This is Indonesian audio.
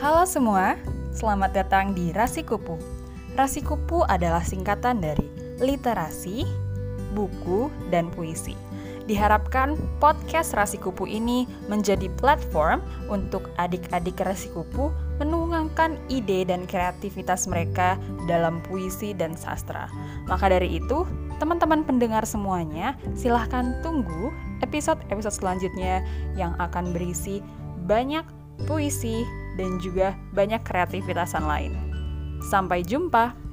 Halo semua, selamat datang di Rasi Kupu. Rasi Kupu adalah singkatan dari literasi, buku, dan puisi. Diharapkan podcast Rasi Kupu ini menjadi platform untuk adik-adik Rasi Kupu menuangkan ide dan kreativitas mereka dalam puisi dan sastra. Maka dari itu, teman-teman pendengar semuanya, silahkan tunggu episode-episode selanjutnya yang akan berisi banyak puisi dan juga banyak kreativitasan lain. Sampai jumpa!